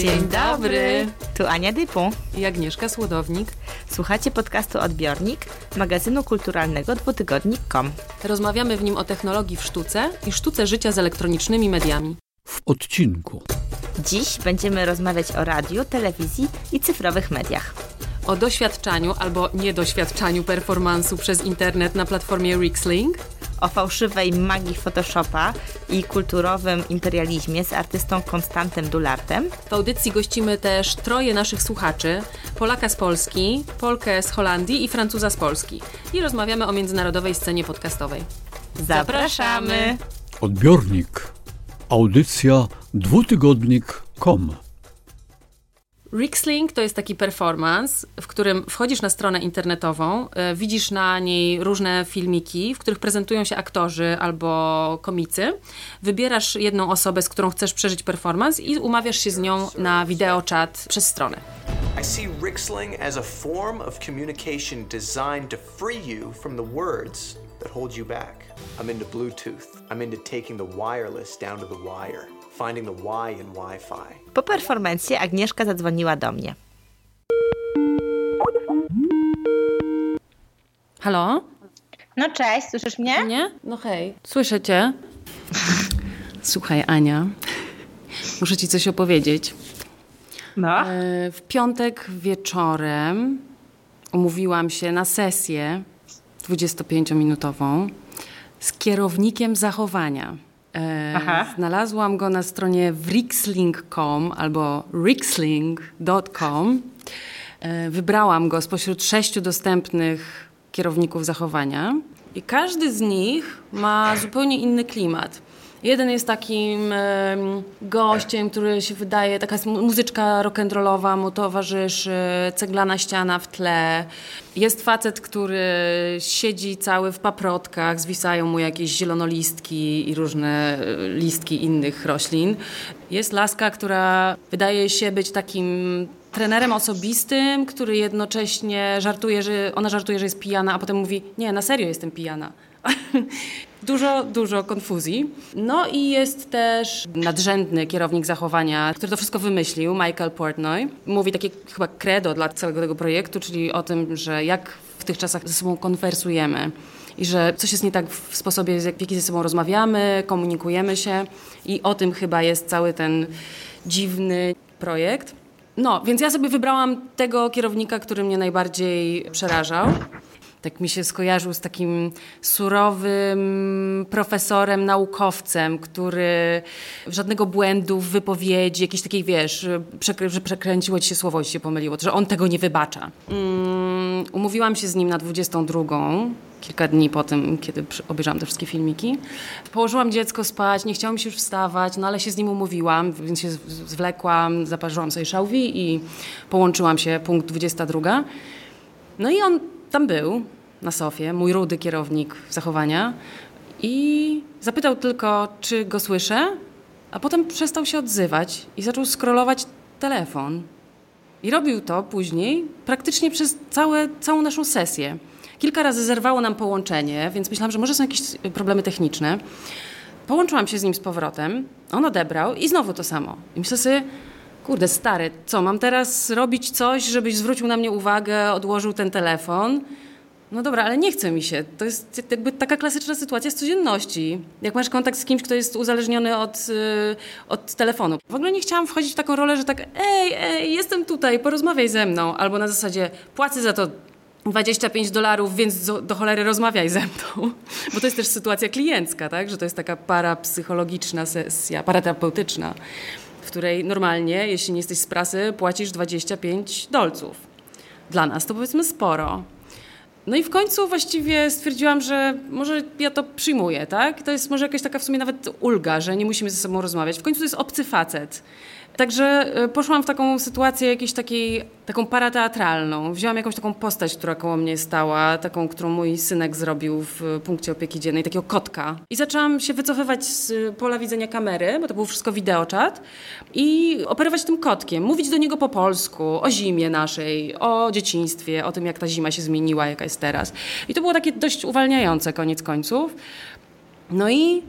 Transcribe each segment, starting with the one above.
Dzień dobry. Tu Ania Dypu. I Agnieszka Słodownik. Słuchacie podcastu Odbiornik, magazynu kulturalnego dwutygodnik.com. Rozmawiamy w nim o technologii w sztuce i sztuce życia z elektronicznymi mediami. W odcinku. Dziś będziemy rozmawiać o radiu, telewizji i cyfrowych mediach. O doświadczaniu albo niedoświadczaniu performansu przez internet na platformie Rixlink o fałszywej magii Photoshopa i kulturowym imperializmie z artystą Konstantem Dulartem. W audycji gościmy też troje naszych słuchaczy, Polaka z Polski, Polkę z Holandii i Francuza z Polski. I rozmawiamy o międzynarodowej scenie podcastowej. Zapraszamy! Odbiornik. Audycja dwutygodnik.com Rixlink to jest taki performance, w którym wchodzisz na stronę internetową, e, widzisz na niej różne filmiki, w których prezentują się aktorzy albo komicy. Wybierasz jedną osobę, z którą chcesz przeżyć performance i umawiasz się z nią na wideochat przez stronę. I see Rixling as a form of communication designed to free you from the words that hold you back. I'm into Bluetooth. I'm into taking the wireless down to the wire finding the why in Wi-Fi. Po performancie Agnieszka zadzwoniła do mnie. Halo? No cześć, słyszysz mnie? Nie? No hej. Słyszę cię. Słuchaj, Ania, muszę ci coś opowiedzieć. No. E, w piątek wieczorem umówiłam się na sesję 25-minutową z kierownikiem zachowania. E, znalazłam go na stronie wrixling.com albo rixling.com. E, wybrałam go spośród sześciu dostępnych kierowników zachowania i każdy z nich ma zupełnie inny klimat. Jeden jest takim gościem, który się wydaje, taka muzyczka rock'n'rollowa mu towarzyszy, ceglana ściana w tle. Jest facet, który siedzi cały w paprotkach, zwisają mu jakieś zielonolistki i różne e, listki innych roślin. Jest laska, która wydaje się być takim trenerem osobistym, który jednocześnie żartuje, że ona żartuje, że jest pijana, a potem mówi: Nie, na serio jestem pijana. dużo, dużo konfuzji. No i jest też nadrzędny kierownik zachowania, który to wszystko wymyślił, Michael Portnoy. Mówi takie chyba credo dla całego tego projektu, czyli o tym, że jak w tych czasach ze sobą konwersujemy i że coś jest nie tak w sposobie, w jaki ze sobą rozmawiamy, komunikujemy się i o tym chyba jest cały ten dziwny projekt. No, więc ja sobie wybrałam tego kierownika, który mnie najbardziej przerażał tak mi się skojarzył z takim surowym profesorem, naukowcem, który żadnego błędu w wypowiedzi, jakiś takiej, wiesz, że przekręciło ci się słowo i się pomyliło, że on tego nie wybacza. Um, umówiłam się z nim na 22 kilka dni po tym, kiedy obejrzałam te wszystkie filmiki. Położyłam dziecko spać, nie chciałam się już wstawać, no ale się z nim umówiłam, więc się zwlekłam, zaparzyłam sobie szałwi i połączyłam się, punkt 22. No i on tam był, na sofie, mój rudy kierownik zachowania i zapytał tylko, czy go słyszę, a potem przestał się odzywać i zaczął scrollować telefon. I robił to później praktycznie przez całe, całą naszą sesję. Kilka razy zerwało nam połączenie, więc myślałam, że może są jakieś problemy techniczne. Połączyłam się z nim z powrotem, on odebrał i znowu to samo. I myślę sobie, kurde stary, co, mam teraz robić coś, żebyś zwrócił na mnie uwagę, odłożył ten telefon? No dobra, ale nie chce mi się. To jest jakby taka klasyczna sytuacja z codzienności. Jak masz kontakt z kimś, kto jest uzależniony od, yy, od telefonu. W ogóle nie chciałam wchodzić w taką rolę, że tak ej, ej, jestem tutaj, porozmawiaj ze mną. Albo na zasadzie płacę za to 25 dolarów, więc do, do, cholery rozmawiaj ze mną. Bo to jest też sytuacja kliencka, tak? Że to jest taka parapsychologiczna sesja, paraterapeutyczna, której normalnie, jeśli nie jesteś z prasy, płacisz 25 dolców. Dla nas to powiedzmy sporo. No i w końcu właściwie stwierdziłam, że może ja to przyjmuję, tak? To jest może jakaś taka w sumie nawet ulga, że nie musimy ze sobą rozmawiać. W końcu to jest obcy facet. Także e, poszłam w taką sytuację jakiejś takiej, taką parateatralną. Wzięłam jakąś taką postać, która koło mnie stała, taką, którą mój synek zrobił w punkcie opieki dziennej, takiego kotka. I zaczęłam się wycofywać z pola widzenia kamery, bo to był wszystko wideoczat i operować tym kotkiem, mówić do niego po polsku, o zimie naszej, o dzieciństwie, o tym, jak ta zima się zmieniła, jaka jest teraz. I to było takie dość uwalniające koniec końców. No i,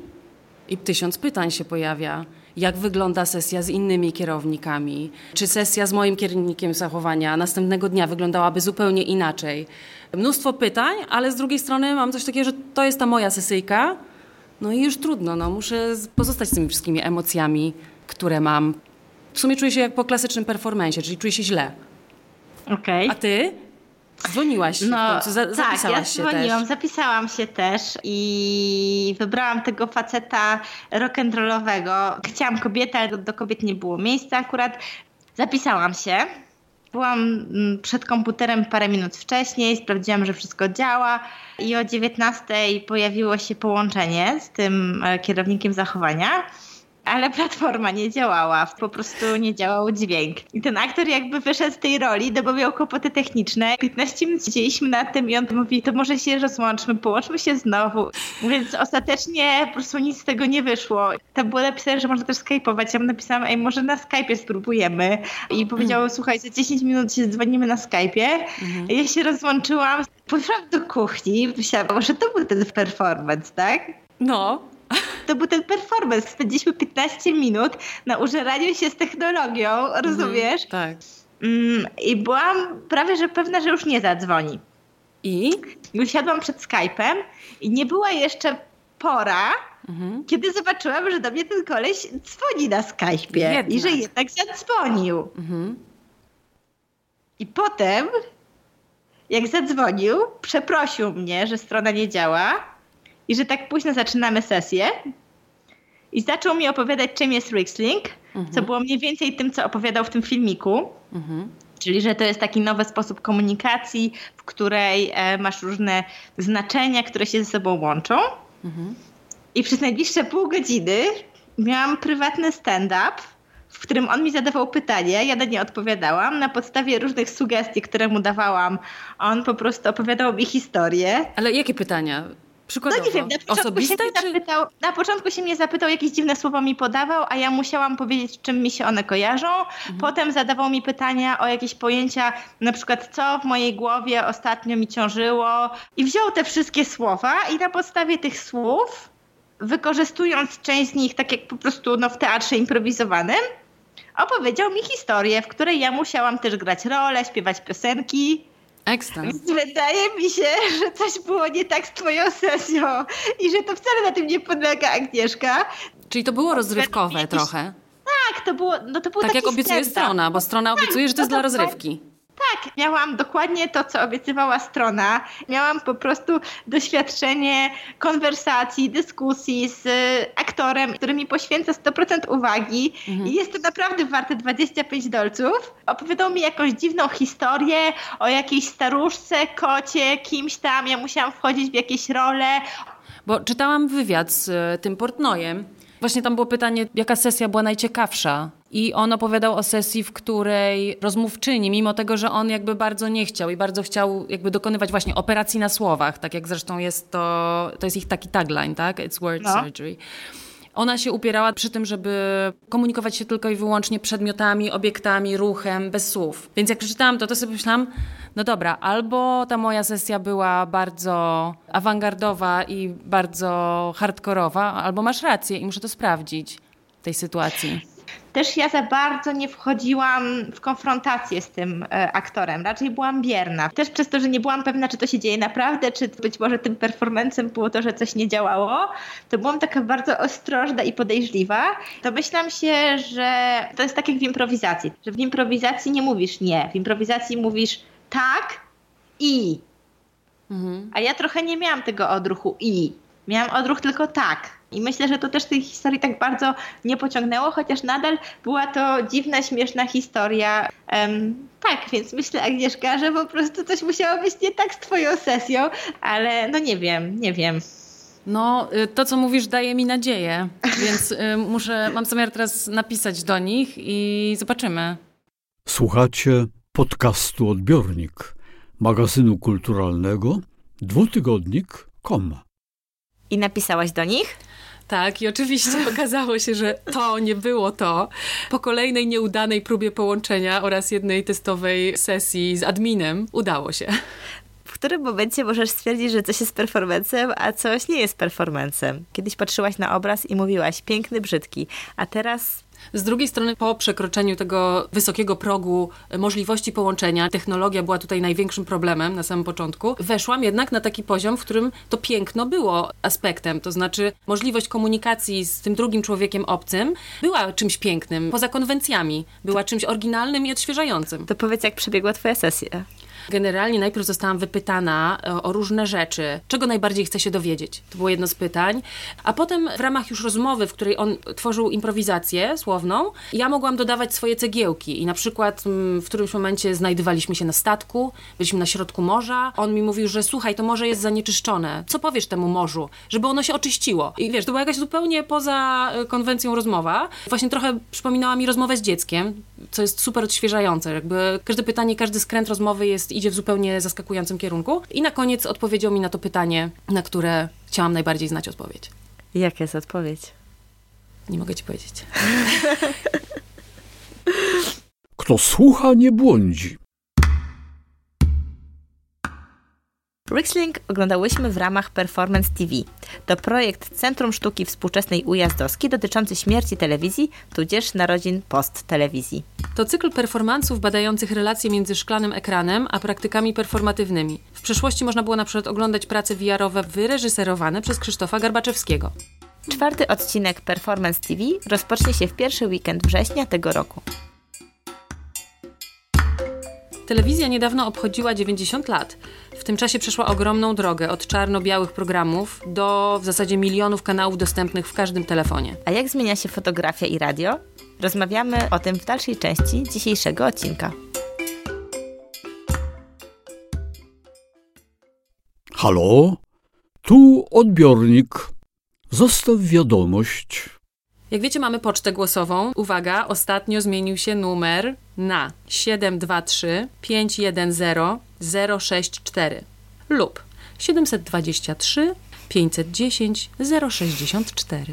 i tysiąc pytań się pojawia jak wygląda sesja z innymi kierownikami, czy sesja z moim kierownikiem zachowania następnego dnia wyglądałaby zupełnie inaczej. Mnóstwo pytań, ale z drugiej strony mam coś takiego, że to jest ta moja sesyjka, no i już trudno, no, muszę pozostać z tymi wszystkimi emocjami, które mam. W sumie czuję się jak po klasycznym performencie, czyli czuję się źle. Okej. A ty? Dzwoniłaś no, końcu, za, tak, zapisałaś ja się dzwoniłam, też. zapisałam się też i wybrałam tego faceta rock'n'rollowego. Chciałam kobietę, ale do kobiet nie było miejsca akurat. Zapisałam się. Byłam mm, przed komputerem parę minut wcześniej, sprawdziłam, że wszystko działa i o 19 pojawiło się połączenie z tym e, kierownikiem zachowania ale platforma nie działała, po prostu nie działał dźwięk. I ten aktor jakby wyszedł z tej roli, no bo miał kłopoty techniczne. 15 minut siedzieliśmy nad tym i on mówi, to może się rozłączmy, połączmy się znowu. Więc ostatecznie po prostu nic z tego nie wyszło. Tam było napisane, że można też skype'ować. Ja mu napisałam, ej, może na Skype'ie spróbujemy. I powiedział, słuchaj, za 10 minut się dzwonimy na Skype'ie. Mhm. Ja się rozłączyłam, poszłam do kuchni, myślałam, może to był ten performance, tak? No, to był ten performance. Spędziliśmy 15 minut na użeraniu się z technologią, rozumiesz? tak. Mm, I byłam prawie, że pewna, że już nie zadzwoni. I? Usiadłam przed Skype'em i nie była jeszcze pora, mhm. kiedy zobaczyłam, że do mnie ten koleś dzwoni na Skype'ie jednak. i że jednak zadzwonił. Mhm. I potem, jak zadzwonił, przeprosił mnie, że strona nie działa i że tak późno zaczynamy sesję. I zaczął mi opowiadać, czym jest Rixlink, mhm. co było mniej więcej tym, co opowiadał w tym filmiku. Mhm. Czyli, że to jest taki nowy sposób komunikacji, w której e, masz różne znaczenia, które się ze sobą łączą. Mhm. I przez najbliższe pół godziny miałam prywatny stand-up, w którym on mi zadawał pytanie, ja na nie odpowiadałam. Na podstawie różnych sugestii, które mu dawałam, on po prostu opowiadał mi historię. Ale jakie pytania? Przykładowo. No nie wiem, na początku, Osobiste, się czy... zapytał, na początku się mnie zapytał, jakieś dziwne słowa mi podawał, a ja musiałam powiedzieć, czym mi się one kojarzą. Mhm. Potem zadawał mi pytania o jakieś pojęcia, na przykład co w mojej głowie ostatnio mi ciążyło. I wziął te wszystkie słowa i na podstawie tych słów, wykorzystując część z nich, tak jak po prostu no, w teatrze improwizowanym, opowiedział mi historię, w której ja musiałam też grać rolę, śpiewać piosenki. Ekstra. Wydaje mi się, że coś było nie tak z twoją sesją i że to wcale na tym nie podlega Agnieszka. Czyli to było rozrywkowe trochę. Tak, to było, no to było Tak jak obiecuje strona, bo strona tak, obiecuje, że to jest dla rozrywki. Tak, miałam dokładnie to, co obiecywała strona. Miałam po prostu doświadczenie konwersacji, dyskusji z aktorem, który mi poświęca 100% uwagi mhm. i jest to naprawdę warte 25 dolców. Opowiadał mi jakąś dziwną historię o jakiejś staruszce, kocie, kimś tam. Ja musiałam wchodzić w jakieś role. Bo czytałam wywiad z e, tym Portnojem. Właśnie tam było pytanie, jaka sesja była najciekawsza i on opowiadał o sesji, w której rozmówczyni, mimo tego, że on jakby bardzo nie chciał i bardzo chciał jakby dokonywać właśnie operacji na słowach, tak jak zresztą jest to, to jest ich taki tagline, tak? It's word no. surgery. Ona się upierała przy tym, żeby komunikować się tylko i wyłącznie przedmiotami, obiektami, ruchem, bez słów. Więc jak przeczytałam to, to sobie myślałam, no dobra, albo ta moja sesja była bardzo awangardowa i bardzo hardkorowa, albo masz rację i muszę to sprawdzić w tej sytuacji też ja za bardzo nie wchodziłam w konfrontację z tym e, aktorem. Raczej byłam bierna. Też przez to, że nie byłam pewna, czy to się dzieje naprawdę, czy być może tym performancem było to, że coś nie działało, to byłam taka bardzo ostrożna i podejrzliwa. To myślałam się, że to jest tak jak w improwizacji, że w improwizacji nie mówisz nie, w improwizacji mówisz tak i. Mhm. A ja trochę nie miałam tego odruchu i. Miałam odruch tylko tak. I myślę, że to też tej historii tak bardzo nie pociągnęło, chociaż nadal była to dziwna, śmieszna historia. Um, tak, więc myślę, Agnieszka, że po prostu coś musiało być nie tak z twoją sesją, ale no nie wiem, nie wiem. No, y, to co mówisz daje mi nadzieję, więc y, muszę, mam zamiar teraz napisać do nich i zobaczymy. Słuchacie podcastu Odbiornik, magazynu kulturalnego dwutygodnik.com. I napisałaś do nich? Tak, i oczywiście okazało się, że to nie było to. Po kolejnej nieudanej próbie połączenia oraz jednej testowej sesji z adminem udało się. którym momencie możesz stwierdzić, że coś jest performancem, a coś nie jest performancem? Kiedyś patrzyłaś na obraz i mówiłaś, piękny, brzydki, a teraz z drugiej strony, po przekroczeniu tego wysokiego progu możliwości połączenia, technologia była tutaj największym problemem na samym początku, weszłam jednak na taki poziom, w którym to piękno było aspektem. To znaczy, możliwość komunikacji z tym drugim człowiekiem obcym była czymś pięknym, poza konwencjami, była czymś oryginalnym i odświeżającym. To powiedz, jak przebiegła Twoja sesja? Generalnie najpierw zostałam wypytana e, o różne rzeczy, czego najbardziej chce się dowiedzieć. To było jedno z pytań. A potem w ramach już rozmowy, w której on tworzył improwizację słowną, ja mogłam dodawać swoje cegiełki. I na przykład mm, w którymś momencie znajdowaliśmy się na statku, byliśmy na środku morza. On mi mówił, że słuchaj, to morze jest zanieczyszczone. Co powiesz temu morzu? Żeby ono się oczyściło. I wiesz, to była jakaś zupełnie poza e, konwencją rozmowa. Właśnie trochę przypominała mi rozmowę z dzieckiem, co jest super odświeżające. Jakby każde pytanie, każdy skręt rozmowy jest idzie w zupełnie zaskakującym kierunku. I na koniec odpowiedział mi na to pytanie, na które chciałam najbardziej znać odpowiedź. Jaka jest odpowiedź? Nie mogę ci powiedzieć. Kto słucha, nie błądzi. Rixlink oglądałyśmy w ramach Performance TV. To projekt Centrum Sztuki Współczesnej Ujazdowski dotyczący śmierci telewizji, tudzież narodzin post-telewizji. To cykl performansów badających relacje między szklanym ekranem a praktykami performatywnymi. W przeszłości można było na przykład oglądać prace VR-owe wyreżyserowane przez Krzysztofa Garbaczewskiego. Czwarty odcinek Performance TV rozpocznie się w pierwszy weekend września tego roku. Telewizja niedawno obchodziła 90 lat. W tym czasie przeszła ogromną drogę od czarno-białych programów do w zasadzie milionów kanałów dostępnych w każdym telefonie. A jak zmienia się fotografia i radio? Rozmawiamy o tym w dalszej części dzisiejszego odcinka. Halo? Tu odbiornik. Zostaw wiadomość. Jak wiecie, mamy pocztę głosową. Uwaga, ostatnio zmienił się numer na 723 510 064 lub 723 510 064.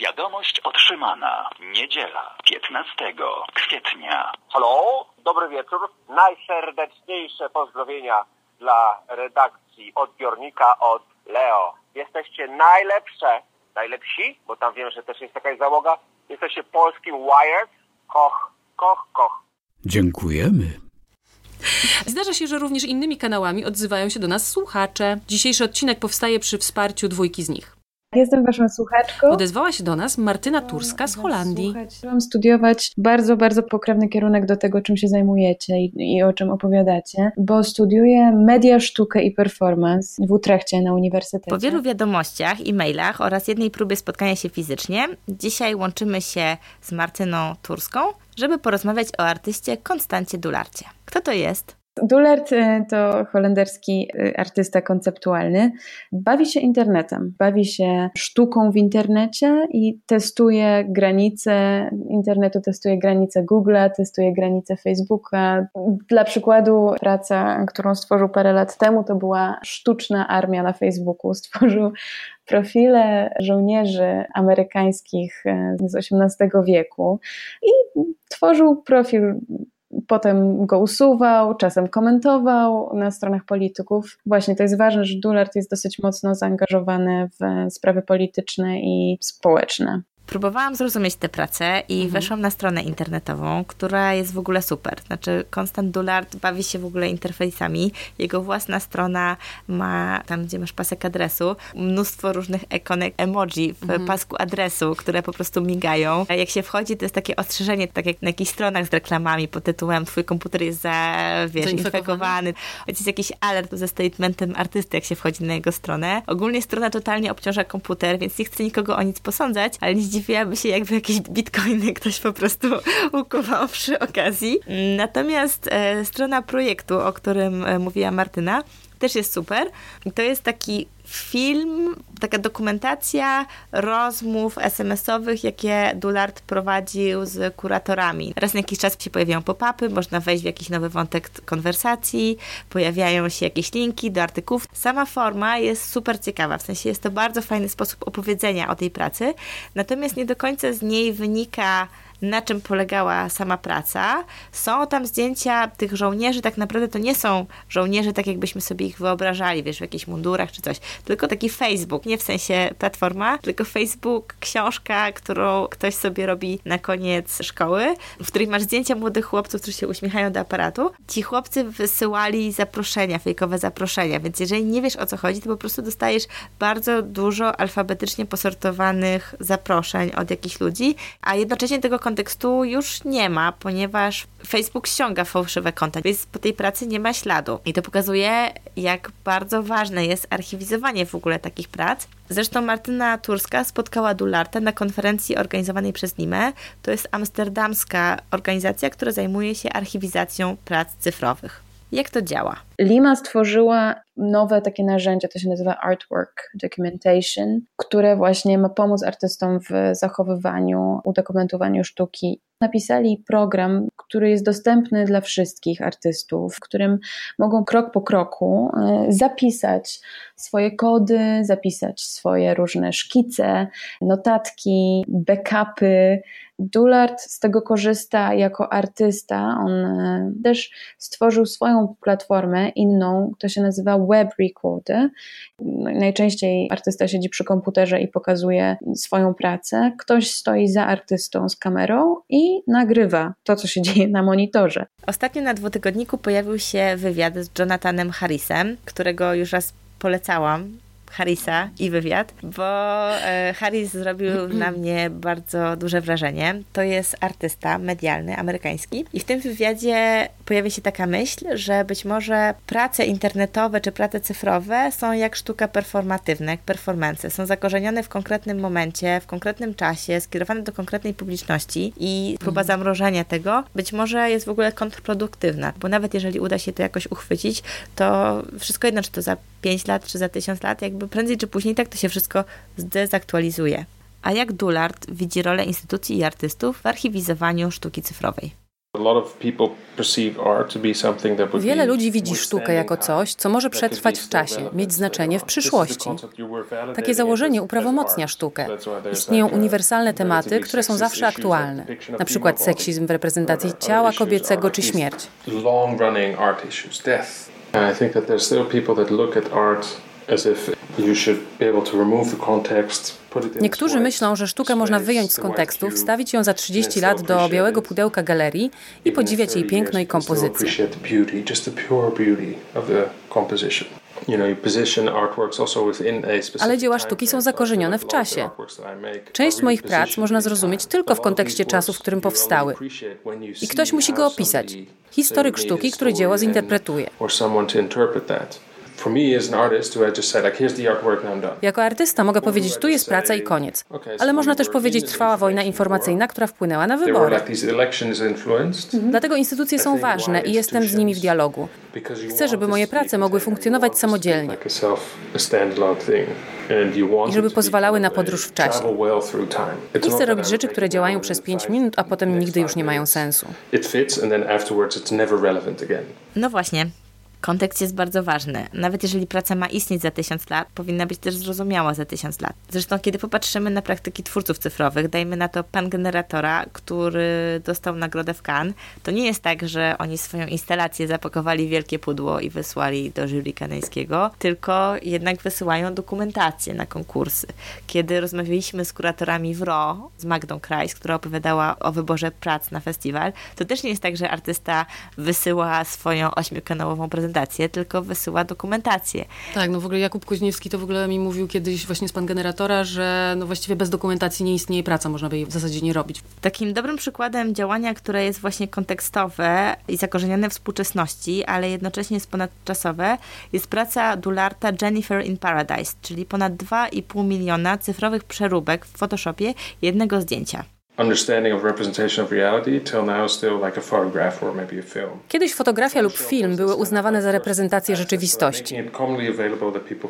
Wiadomość otrzymana. Niedziela, 15 kwietnia. Halo, dobry wieczór. Najserdeczniejsze pozdrowienia dla redakcji odbiornika od Leo. Jesteście najlepsze, najlepsi, bo tam wiem, że też jest jakaś załoga. Jesteście polskim Wired. Koch, koch, koch. Dziękujemy. Zdarza się, że również innymi kanałami odzywają się do nas słuchacze. Dzisiejszy odcinek powstaje przy wsparciu dwójki z nich. Jestem waszą słuchaczką. Odezwała się do nas Martyna Turska z Holandii. Chciałam studiować bardzo, bardzo pokrewny kierunek do tego, czym się zajmujecie i, i, o czym opowiadacie, bo studiuję media, sztukę i performance w Utrechcie na uniwersytecie. Po wielu wiadomościach i mailach oraz jednej próbie spotkania się fizycznie, dzisiaj łączymy się z Martyną Turską, żeby porozmawiać o artyście Konstancie Dularcie. Kto to jest? Dulert to holenderski y, artysta konceptualny. Bawi się internetem, bawi się sztuką w internecie i testuje granice internetu, testuje granice Google'a, testuje granice Facebooka. Dla przykładu, praca, którą stworzył parę lat temu, to była sztuczna armia na Facebooku. Stworzył profile żołnierzy amerykańskich y, z XVIII wieku i tworzył profil potem go usuwał, czasem komentował na stronach polityków. Właśnie to jest ważne, że Dulart jest dosyć mocno zaangażowany w sprawy polityczne i społeczne. Próbowałam zrozumieć tę pracę i mhm. weszłam na stronę internetową, która jest w ogóle super. Znaczy, Konstant Dullard bawi się w ogóle interfejsami. Jego własna strona ma, tam gdzie masz pasek adresu, mnóstwo różnych ikonek emoji w mhm. pasku adresu, które po prostu migają. Jak się wchodzi, to jest takie ostrzeżenie, tak jak na jakichś stronach z reklamami pod tytułem Twój komputer jest za, wiesz, infekowany. Jest jakiś alert ze statementem artysty, jak się wchodzi na jego stronę. Ogólnie strona totalnie obciąża komputer, więc nie chcę nikogo o nic posądzać, ale nie zdziwiłaby się, jakby jakieś bitcoiny ktoś po prostu ukuwał przy okazji. Natomiast e, strona projektu, o którym e, mówiła Martyna, też jest super. To jest taki film, taka dokumentacja rozmów SMS-owych, jakie Dulard prowadził z kuratorami. Raz na jakiś czas się pojawiają pop-upy, można wejść w jakiś nowy wątek konwersacji, pojawiają się jakieś linki do artykułów. Sama forma jest super ciekawa, w sensie jest to bardzo fajny sposób opowiedzenia o tej pracy, natomiast nie do końca z niej wynika na czym polegała sama praca. Są tam zdjęcia tych żołnierzy, tak naprawdę to nie są żołnierze tak jakbyśmy sobie ich wyobrażali, wiesz, w jakichś mundurach czy coś, tylko taki Facebook, nie w sensie platforma, tylko Facebook, książka, którą ktoś sobie robi na koniec szkoły, w której masz zdjęcia młodych chłopców, którzy się uśmiechają do aparatu. Ci chłopcy wysyłali zaproszenia, fejkowe zaproszenia, więc jeżeli nie wiesz o co chodzi, to po prostu dostajesz bardzo dużo alfabetycznie posortowanych zaproszeń od jakichś ludzi, a jednocześnie tego kontekstu już nie ma, ponieważ Facebook ściąga fałszywe konta, więc po tej pracy nie ma śladu. I to pokazuje, jak bardzo ważne jest archiwizowanie w ogóle takich prac. Zresztą Martyna Turska spotkała Dularta na konferencji organizowanej przez NIME. To jest amsterdamska organizacja, która zajmuje się archiwizacją prac cyfrowych. Jak to działa? Lima stworzyła nowe takie narzędzie, to się nazywa Artwork Documentation, które właśnie ma pomóc artystom w zachowywaniu, udokumentowaniu sztuki. Napisali program, który jest dostępny dla wszystkich artystów, w którym mogą krok po kroku e, zapisać swoje kody, zapisać swoje różne szkice, notatki, backupy, Dulart z tego korzysta jako artysta. On e, też stworzył swoją platformę, inną, to się nazywa Web Recorder. Najczęściej artysta siedzi przy komputerze i pokazuje swoją pracę. Ktoś stoi za artystą z kamerą i nagrywa to, co się dzieje na monitorze. Ostatnio na dwutygodniku pojawił się wywiad z Jonathanem Harrisem, którego już raz polecałam Harrisa i wywiad, bo e, Harris zrobił na mnie bardzo duże wrażenie. To jest artysta medialny, amerykański i w tym wywiadzie pojawia się taka myśl, że być może prace internetowe czy prace cyfrowe są jak sztuka performatywna, jak performance. Są zakorzenione w konkretnym momencie, w konkretnym czasie, skierowane do konkretnej publiczności i próba mhm. zamrożenia tego być może jest w ogóle kontrproduktywna, bo nawet jeżeli uda się to jakoś uchwycić, to wszystko jedno, czy to za 5 lat, czy za 1000 lat, jakby prędzej czy później tak to się wszystko zdezaktualizuje. A jak Dullard widzi rolę instytucji i artystów w archiwizowaniu sztuki cyfrowej? Wiele ludzi widzi sztukę jako coś, co może przetrwać w czasie, mieć znaczenie w przyszłości. Takie założenie uprawomocnia sztukę. Istnieją uniwersalne tematy, które są zawsze aktualne, na przykład seksizm w reprezentacji ciała kobiecego czy śmierć. I think that there's still people that look at art as if you should be able to remove the context, Niektórzy myślą, że sztukę można wyjąć z kontekstu, wstawić ją za 30 lat do białego pudełka galerii i podziwiać jej piękno i kompozycję. Ale dzieła sztuki są zakorzenione w czasie. Część moich prac można zrozumieć tylko w kontekście czasu, w którym powstały. I ktoś musi go opisać. Historyk sztuki, który dzieło zinterpretuje. Jako artysta mogę powiedzieć, tu jest praca i koniec. Ale można też powiedzieć, trwała wojna informacyjna, która wpłynęła na wybory. Mhm. Dlatego instytucje są ważne i jestem z nimi w dialogu. Chcę, żeby moje prace mogły funkcjonować samodzielnie i żeby pozwalały na podróż w czasie. Nie chcę robić rzeczy, które działają przez 5 minut, a potem nigdy już nie mają sensu. No właśnie, Kontekst jest bardzo ważny. Nawet jeżeli praca ma istnieć za tysiąc lat, powinna być też zrozumiała za tysiąc lat. Zresztą, kiedy popatrzymy na praktyki twórców cyfrowych, dajmy na to pan generatora, który dostał nagrodę w Cannes, to nie jest tak, że oni swoją instalację zapakowali w wielkie pudło i wysłali do jury kanańskiego, tylko jednak wysyłają dokumentację na konkursy. Kiedy rozmawialiśmy z kuratorami w RO, z Magdą Krajs, która opowiadała o wyborze prac na festiwal, to też nie jest tak, że artysta wysyła swoją ośmiokanałową prezentację tylko wysyła dokumentację. Tak, no w ogóle Jakub Kuźniewski to w ogóle mi mówił kiedyś właśnie z pan generatora, że no właściwie bez dokumentacji nie istnieje praca, można by jej w zasadzie nie robić. Takim dobrym przykładem działania, które jest właśnie kontekstowe i zakorzenione w współczesności, ale jednocześnie jest ponadczasowe, jest praca Dularta Jennifer in Paradise, czyli ponad 2,5 miliona cyfrowych przeróbek w Photoshopie jednego zdjęcia. Kiedyś fotografia lub film były uznawane za reprezentację rzeczywistości.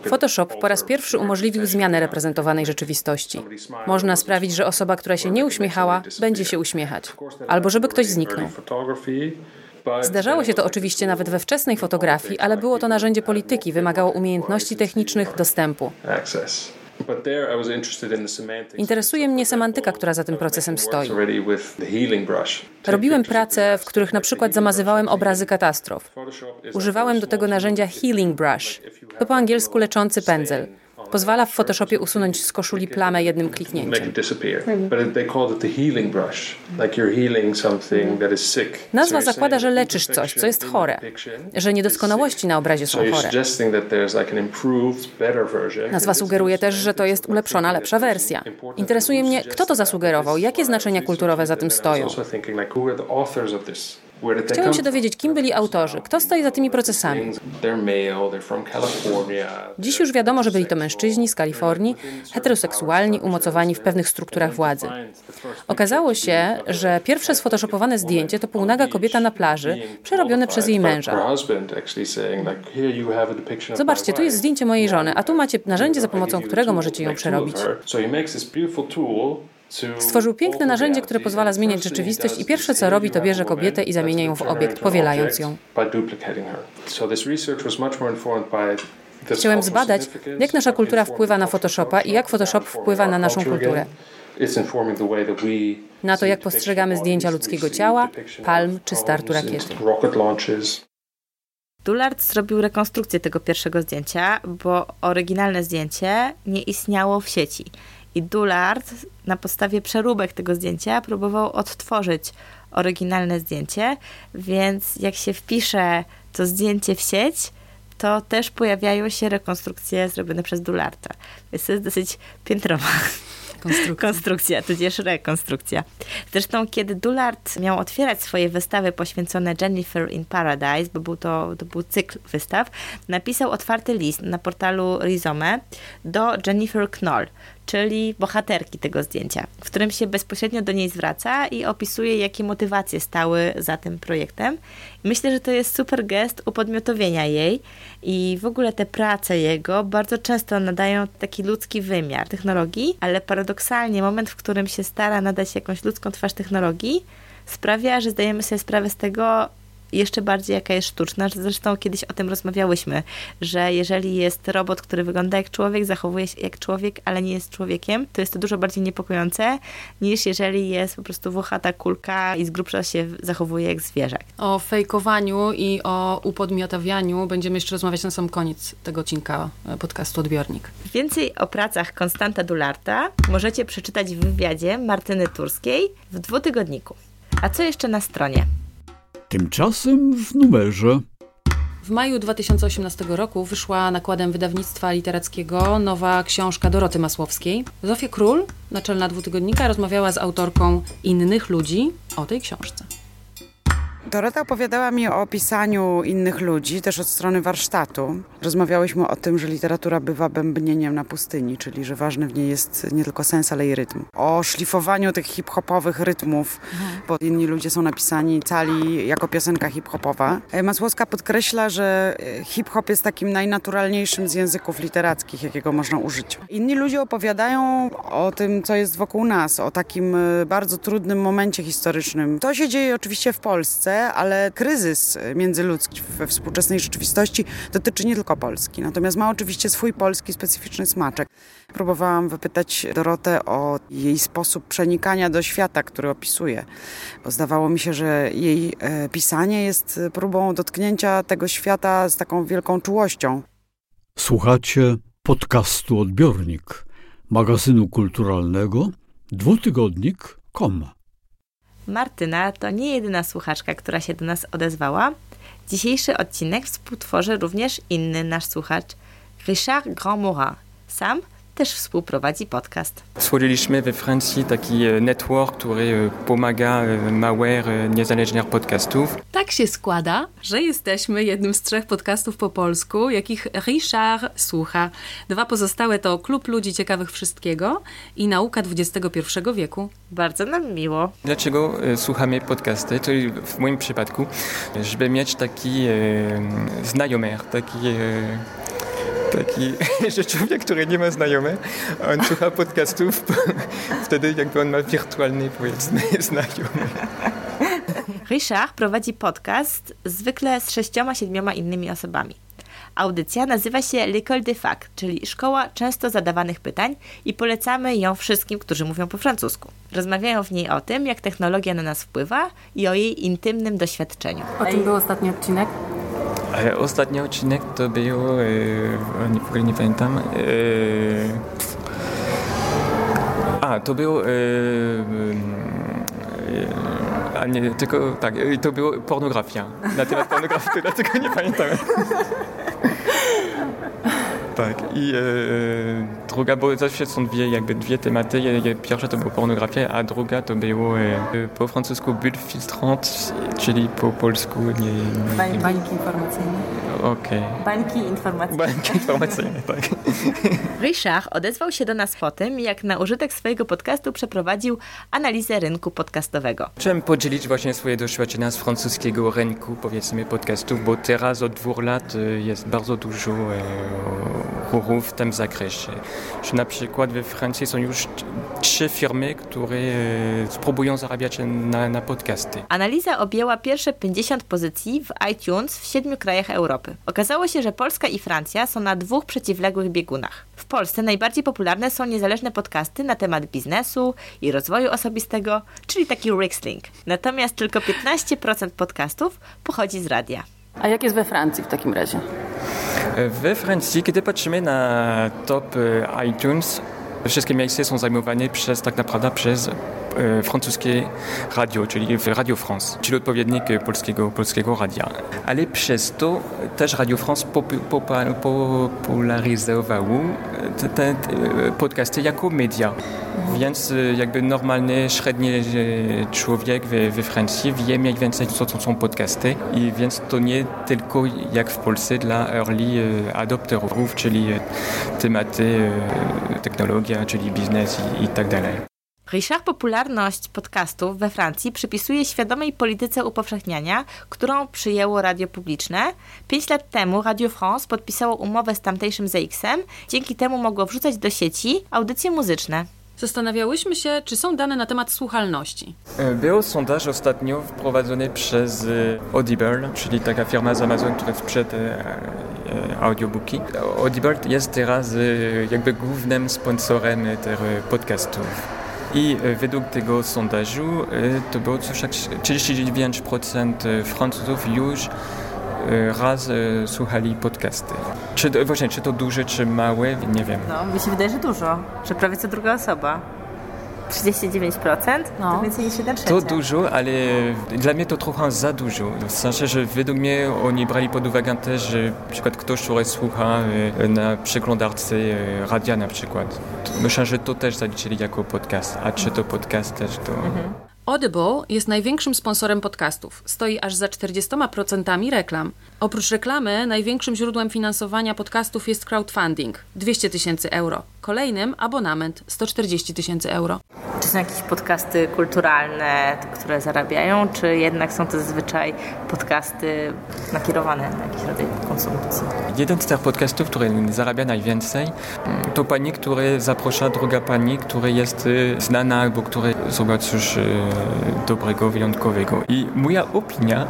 Photoshop po raz pierwszy umożliwił zmianę reprezentowanej rzeczywistości. Można sprawić, że osoba, która się nie uśmiechała, będzie się uśmiechać, albo żeby ktoś zniknął. Zdarzało się to oczywiście nawet we wczesnej fotografii, ale było to narzędzie polityki, wymagało umiejętności technicznych, dostępu. Interesuje mnie semantyka, która za tym procesem stoi. Robiłem prace, w których na przykład zamazywałem obrazy katastrof. Używałem do tego narzędzia Healing Brush. To po angielsku leczący pędzel. Pozwala w Photoshopie usunąć z koszuli plamę jednym kliknięciem. Nazwa zakłada, że leczysz coś, co jest chore, że niedoskonałości na obrazie są chore. Nazwa sugeruje też, że to jest ulepszona, lepsza wersja. Interesuje mnie, kto to zasugerował, jakie znaczenia kulturowe za tym stoją. Chciałem się dowiedzieć, kim byli autorzy, kto stoi za tymi procesami. Dziś już wiadomo, że byli to mężczyźni z Kalifornii, heteroseksualni, umocowani w pewnych strukturach władzy. Okazało się, że pierwsze sfotoshopowane zdjęcie to półnaga kobieta na plaży, przerobione przez jej męża. Zobaczcie, tu jest zdjęcie mojej żony, a tu macie narzędzie, za pomocą którego możecie ją przerobić. Stworzył piękne narzędzie, które pozwala zmieniać rzeczywistość i pierwsze co robi, to bierze kobietę i zamienia ją w obiekt, powielając ją. Chciałem zbadać, jak nasza kultura wpływa na Photoshopa i jak Photoshop wpływa na naszą kulturę. Na to, jak postrzegamy zdjęcia ludzkiego ciała, palm czy startu rakiety. Dullard zrobił rekonstrukcję tego pierwszego zdjęcia, bo oryginalne zdjęcie nie istniało w sieci. I Dullard na podstawie przeróbek tego zdjęcia próbował odtworzyć oryginalne zdjęcie, więc jak się wpisze to zdjęcie w sieć, to też pojawiają się rekonstrukcje zrobione przez Dullarda. Więc to jest dosyć piętrowa konstrukcja, konstrukcja tudzież rekonstrukcja. Zresztą, kiedy Dullard miał otwierać swoje wystawy poświęcone Jennifer in Paradise, bo był to, to był cykl wystaw, napisał otwarty list na portalu Rizome do Jennifer Knoll, czyli bohaterki tego zdjęcia, w którym się bezpośrednio do niej zwraca i opisuje, jakie motywacje stały za tym projektem. Myślę, że to jest super gest upodmiotowienia jej i w ogóle te prace jego bardzo często nadają taki ludzki wymiar technologii, ale paradoksalnie moment, w którym się stara nadać jakąś ludzką twarz technologii, sprawia, że zdajemy sobie sprawę z tego, jeszcze bardziej jaka jest sztuczna. Zresztą kiedyś o tym rozmawiałyśmy, że jeżeli jest robot, który wygląda jak człowiek, zachowuje się jak człowiek, ale nie jest człowiekiem, to jest to dużo bardziej niepokojące niż jeżeli jest po prostu włochata kulka i z grubsza się zachowuje jak zwierzak. O fejkowaniu i o upodmiotawianiu będziemy jeszcze rozmawiać na sam koniec tego odcinka e, podcastu Odbiornik. Więcej o pracach Konstanta Dularta możecie przeczytać w wywiadzie Martyny Turskiej w dwutygodniku. A co jeszcze na stronie? Tymczasem w numerze. W maju 2018 roku wyszła nakładem wydawnictwa literackiego nowa książka Doroty Masłowskiej. Zofia Król, naczelna dwutygodnika, rozmawiała z autorką innych ludzi o tej książce. Dorota opowiadała mi o pisaniu innych ludzi, też od strony warsztatu. Rozmawiałyśmy o tym, że literatura bywa bębnieniem na pustyni, czyli że ważny w niej jest nie tylko sens, ale i rytm. O szlifowaniu tych hip-hopowych rytmów, mhm. bo inni ludzie są napisani cali jako piosenka hip-hopowa. E, Masłowska podkreśla, że e, hip-hop jest takim najnaturalniejszym z języków literackich, jakiego można użyć. Inni ludzie opowiadają o tym, co jest wokół nas, o takim e, bardzo trudnym momencie historycznym. To się dzieje oczywiście w Polsce, ale kryzys międzyludzki we współczesnej rzeczywistości dotyczy nie tylko Polski. Natomiast ma oczywiście swój polski specyficzny smaczek. Próbowałam wypytać Dorotę o jej sposób przenikania do świata, który opisuje, bo zdawało mi się, że jej e, pisanie jest próbą dotknięcia tego świata z taką wielką czułością. Słuchacie podcastu Odbiornik, magazynu kulturalnego dwutygodnik.com. Martyna to nie jedyna słuchaczka, która się do nas odezwała. Dzisiejszy odcinek współtworzy również inny nasz słuchacz, Richard Grandmorin. Sam też współprowadzi podcast. Stworzyliśmy we Francji taki e, network, który e, pomaga e, małych, niezależnych podcastów. Tak się składa, że jesteśmy jednym z trzech podcastów po polsku, jakich Richard słucha. Dwa pozostałe to Klub Ludzi Ciekawych Wszystkiego i Nauka XXI wieku. Bardzo nam miło. Dlaczego słuchamy podcasty? Czyli w moim przypadku, żeby mieć taki e, znajomy, taki e, taki, że człowiek, który nie ma znajomych, on słucha podcastów wtedy, jakby on ma wirtualny, powiedzmy, znajomy. Richard prowadzi podcast zwykle z sześcioma, siedmioma innymi osobami. Audycja nazywa się L'École des Facs, czyli Szkoła Często Zadawanych Pytań i polecamy ją wszystkim, którzy mówią po francusku. Rozmawiają w niej o tym, jak technologia na nas wpływa i o jej intymnym doświadczeniu. O czym był ostatni odcinek? E, ostatni odcinek to był, e, nie, w ogóle nie pamiętam, e, a, to był, a nie, tylko, tak, to była pornografia, na temat pornografii, dlatego nie pamiętam. Tak, i druga, bo zawsze są dwie, jakby dwie tematy. Pierwsza to była pornografia, a druga to było e, po francusku bulle filtrante, czyli po polsku nie... nie Bańki, bańki informacyjne. Okej. Okay. Bańki informacyjne. Bańki informacyjne, tak. Ryszard odezwał się do nas po tym, jak na użytek swojego podcastu przeprowadził analizę rynku podcastowego. Chciałem podzielić właśnie swoje doświadczenia z francuskiego rynku, powiedzmy, podcastów, bo teraz od dwóch lat jest bardzo dużo w tym zakresie. Że na przykład we Francji są już trzy firmy, które spróbują zarabiać na, na podcasty. Analiza objęła pierwsze 50 pozycji w iTunes w siedmiu krajach Europy. Okazało się, że Polska i Francja są na dwóch przeciwległych biegunach. W Polsce najbardziej popularne są niezależne podcasty na temat biznesu i rozwoju osobistego, czyli taki Rixlink. Natomiast tylko 15% podcastów pochodzi z radia. A jak jest we Francji w takim razie? We Francji, kiedy patrzymy na top iTunes, wszystkie miejsca są zajmowane przez tak naprawdę przez e, francuskie radio, czyli Radio France, czyli odpowiednik polskiego, polskiego radia. Ale przez to też Radio France popularyzowało te podcasty jako media. Więc jakby normalny, średni człowiek we, we Francji wie mniej więcej, co to są podcasty i więc to nie tylko jak w Polsce dla early adopterów, czyli tematy technologia, czyli biznes i, i tak dalej. Richard popularność podcastów we Francji przypisuje świadomej polityce upowszechniania, którą przyjęło radio publiczne. Pięć lat temu Radio France podpisało umowę z tamtejszym ZX-em, dzięki temu mogło wrzucać do sieci audycje muzyczne. Zastanawiałyśmy się, czy są dane na temat słuchalności. Był sondaż ostatnio wprowadzony przez Audible, czyli taka firma z Amazon, która sprzeda audiobooki. Audible jest teraz jakby głównym sponsorem tych podcastów. I według tego sondażu to było coś jak 39% Francuzów już raz słuchali podcasty. Czy, właśnie, czy to duże, czy małe, nie wiem. No, mi się wydaje, że dużo, że prawie co druga osoba. 39%? No. To więcej niż 1 To dużo, ale dla mnie to trochę za dużo. W sensie, że według mnie oni brali pod uwagę też, że na przykład ktoś, który słucha na przeglądarce radia na przykład. Myślę, że to też zaliczyli jako podcast. A czy to podcast też to... Mhm. Audible jest największym sponsorem podcastów. Stoi aż za 40% reklam. Oprócz reklamy, największym źródłem finansowania podcastów jest crowdfunding 200 tysięcy euro. Kolejnym abonament 140 tysięcy euro. Czy są jakieś podcasty kulturalne, które zarabiają, czy jednak są to zazwyczaj podcasty nakierowane na jakiś rodzaj konsumpcji? Jeden z tych podcastów, który zarabia najwięcej, to pani, która zaprasza druga pani, która jest znana albo która zrobiła coś dobrego, wyjątkowego. I moja opinia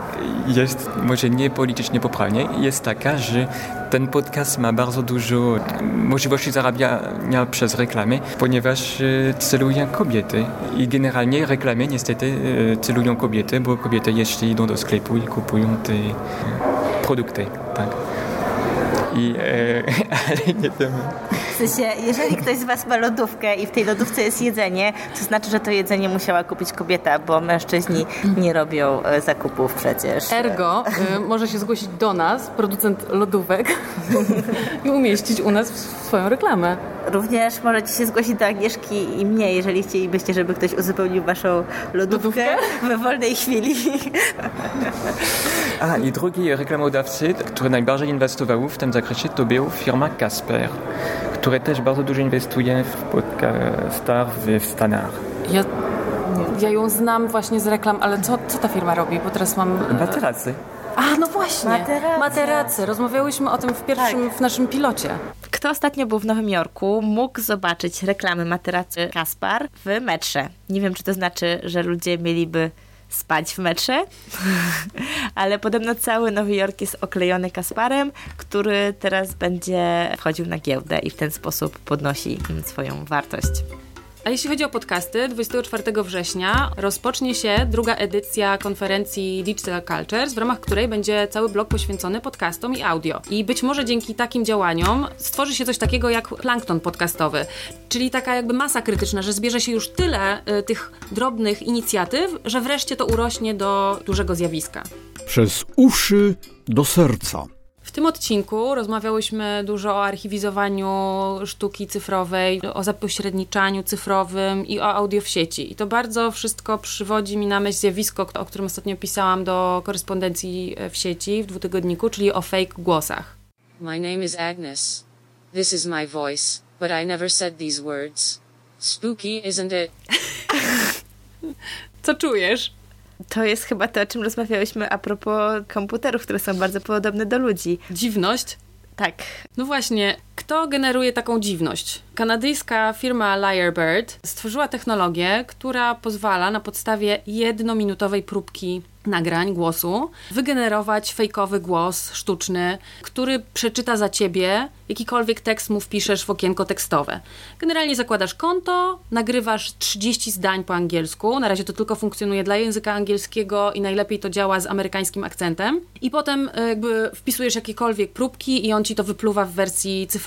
jest, może nie politycznie poprawnie, jest taka, że ten podcast ma bardzo dużo możliwości zarabiania przez reklamy, ponieważ celuje kobiety i generalnie reklamy niestety celują kobiety, bo kobiety jeśli idą do sklepu i kupują te produkty. Tak. I, e, ale nie wiem. W sensie, jeżeli ktoś z Was ma lodówkę i w tej lodówce jest jedzenie, to znaczy, że to jedzenie musiała kupić kobieta, bo mężczyźni nie robią zakupów przecież. Ergo y, może się zgłosić do nas, producent lodówek i umieścić u nas swoją reklamę. Również możecie się zgłosić do Agnieszki i mnie, jeżeli chcielibyście, żeby ktoś uzupełnił Waszą lodówkę, lodówkę? we wolnej chwili. A, i drugi reklamodawcy, który najbardziej inwestował w tym zakresie, to był firma Casper, która też bardzo dużo inwestuje w podcastach w Stanach. Ja, ja ją znam właśnie z reklam, ale co, co ta firma robi? Bo teraz mam... Materacy. A, no właśnie. Materacy. Materacy. Rozmawiałyśmy o tym w pierwszym, tak. w naszym pilocie. Kto ostatnio był w Nowym Jorku, mógł zobaczyć reklamy materacy Kaspar w metrze. Nie wiem, czy to znaczy, że ludzie mieliby spać w metrze, ale podobno cały Nowy Jork jest oklejony Kasparem, który teraz będzie wchodził na giełdę i w ten sposób podnosi swoją wartość. A jeśli chodzi o podcasty, 24 września rozpocznie się druga edycja konferencji Digital Cultures, w ramach której będzie cały blok poświęcony podcastom i audio. I być może dzięki takim działaniom stworzy się coś takiego jak plankton podcastowy, czyli taka jakby masa krytyczna, że zbierze się już tyle y, tych drobnych inicjatyw, że wreszcie to urośnie do dużego zjawiska. Przez uszy do serca. W tym odcinku rozmawiałyśmy dużo o archiwizowaniu sztuki cyfrowej, o zapośredniczaniu cyfrowym i o audio w sieci. I to bardzo wszystko przywodzi mi na myśl zjawisko, o którym ostatnio pisałam do korespondencji w sieci w dwutygodniku, czyli o fake głosach. My name is Agnes. This is my voice, but I never said these words. Spooky, isn't it? Co czujesz? To jest chyba to, o czym rozmawiałyśmy a propos komputerów, które są bardzo podobne do ludzi. Dziwność? Tak. No właśnie, kto generuje taką dziwność? Kanadyjska firma Lyrebird stworzyła technologię, która pozwala na podstawie jednominutowej próbki nagrań głosu wygenerować fejkowy głos sztuczny, który przeczyta za ciebie jakikolwiek tekst mu wpiszesz w okienko tekstowe. Generalnie zakładasz konto, nagrywasz 30 zdań po angielsku. Na razie to tylko funkcjonuje dla języka angielskiego i najlepiej to działa z amerykańskim akcentem. I potem e, jakby wpisujesz jakiekolwiek próbki i on ci to wypluwa w wersji cyfrowej.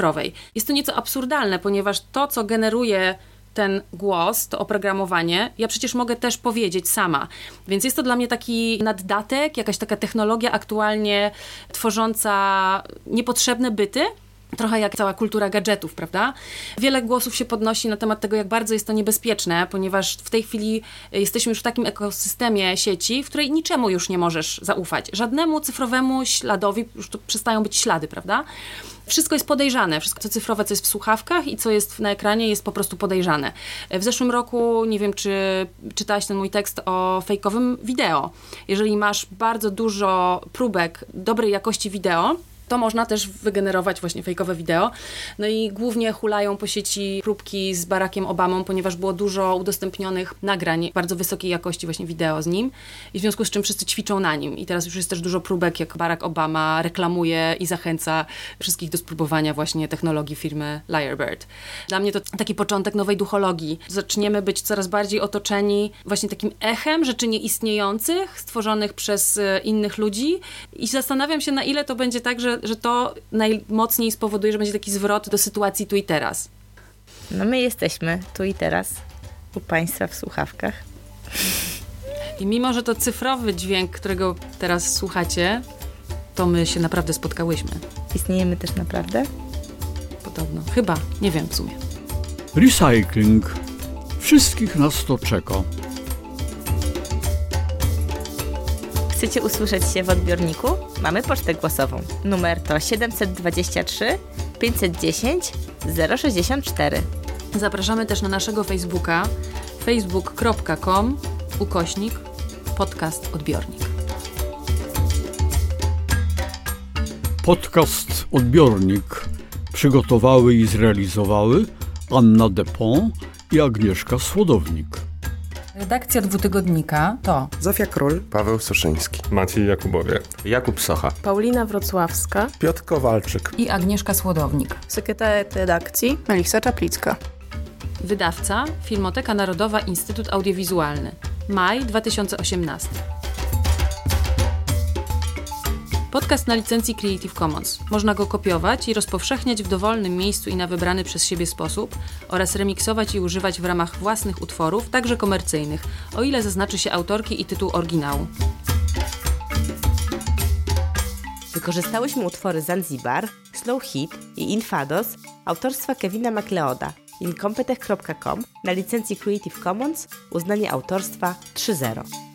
Jest to nieco absurdalne, ponieważ to, co generuje ten głos, to oprogramowanie, ja przecież mogę też powiedzieć sama. Więc jest to dla mnie taki naddatek, jakaś taka technologia aktualnie tworząca niepotrzebne byty, Trochę jak cała kultura gadżetów, prawda? Wiele głosów się podnosi na temat tego, jak bardzo jest to niebezpieczne, ponieważ w tej chwili jesteśmy już w takim ekosystemie sieci, w której niczemu już nie możesz zaufać. Żadnemu cyfrowemu śladowi, już tu przestają być ślady, prawda? Wszystko jest podejrzane, wszystko co cyfrowe, co jest w słuchawkach i co jest na ekranie jest po prostu podejrzane. W zeszłym roku, nie wiem czy czytałaś ten mój tekst o fejkowym wideo. Jeżeli masz bardzo dużo próbek dobrej jakości wideo, to można też wygenerować właśnie fejkowe wideo. No i głównie hulają po sieci próbki z Barackiem Obamą, ponieważ było dużo udostępnionych nagrań bardzo wysokiej jakości właśnie wideo z nim i w związku z czym wszyscy ćwiczą na nim. I teraz już jest też dużo próbek, jak Barack Obama reklamuje i zachęca wszystkich do spróbowania właśnie technologii firmy Lyrebird. Dla mnie to taki początek nowej duchologii. Zaczniemy być coraz bardziej otoczeni właśnie takim echem rzeczy nieistniejących, stworzonych przez e, innych ludzi i zastanawiam się, na ile to będzie tak, że że, to najmocniej spowoduje, że będzie taki zwrot do sytuacji tu i teraz. No my jesteśmy tu i teraz u Państwa w słuchawkach. I mimo, że to cyfrowy dźwięk, którego teraz słuchacie, to my się naprawdę spotkałyśmy. Istniejemy też naprawdę? Podobno. Chyba. Nie wiem w sumie. Recycling. Wszystkich nas to czeka. Chcecie usłyszeć się w odbiorniku? Mamy pocztę głosową. Numer to 723 510 064. Zapraszamy też na naszego Facebooka facebook.com ukośnik podcast odbiornik. Podcast Odbiornik przygotowały i zrealizowały Anna Depon i Agnieszka Słodownik. Redakcja dwutygodnika to Zofia Król, Paweł Suszyński, Maciej Jakubowie, Jakub Socha, Paulina Wrocławska, Piotr Kowalczyk i Agnieszka Słodownik. Sekretariat redakcji Melisa Czaplicka. Wydawca Filmoteka Narodowa Instytut Audiowizualny. Maj 2018. Podcast na licencji Creative Commons. Można go kopiować i rozpowszechniać w dowolnym miejscu i na wybrany przez siebie sposób oraz remiksować i używać w ramach własnych utworów, także komercyjnych, o ile zaznaczy się autorki i tytuł oryginału. Wykorzystałyśmy utwory Zanzibar, Slow Hit i Infados autorstwa Kevina MacLeoda incompetech.com na licencji Creative Commons uznanie autorstwa 3.0.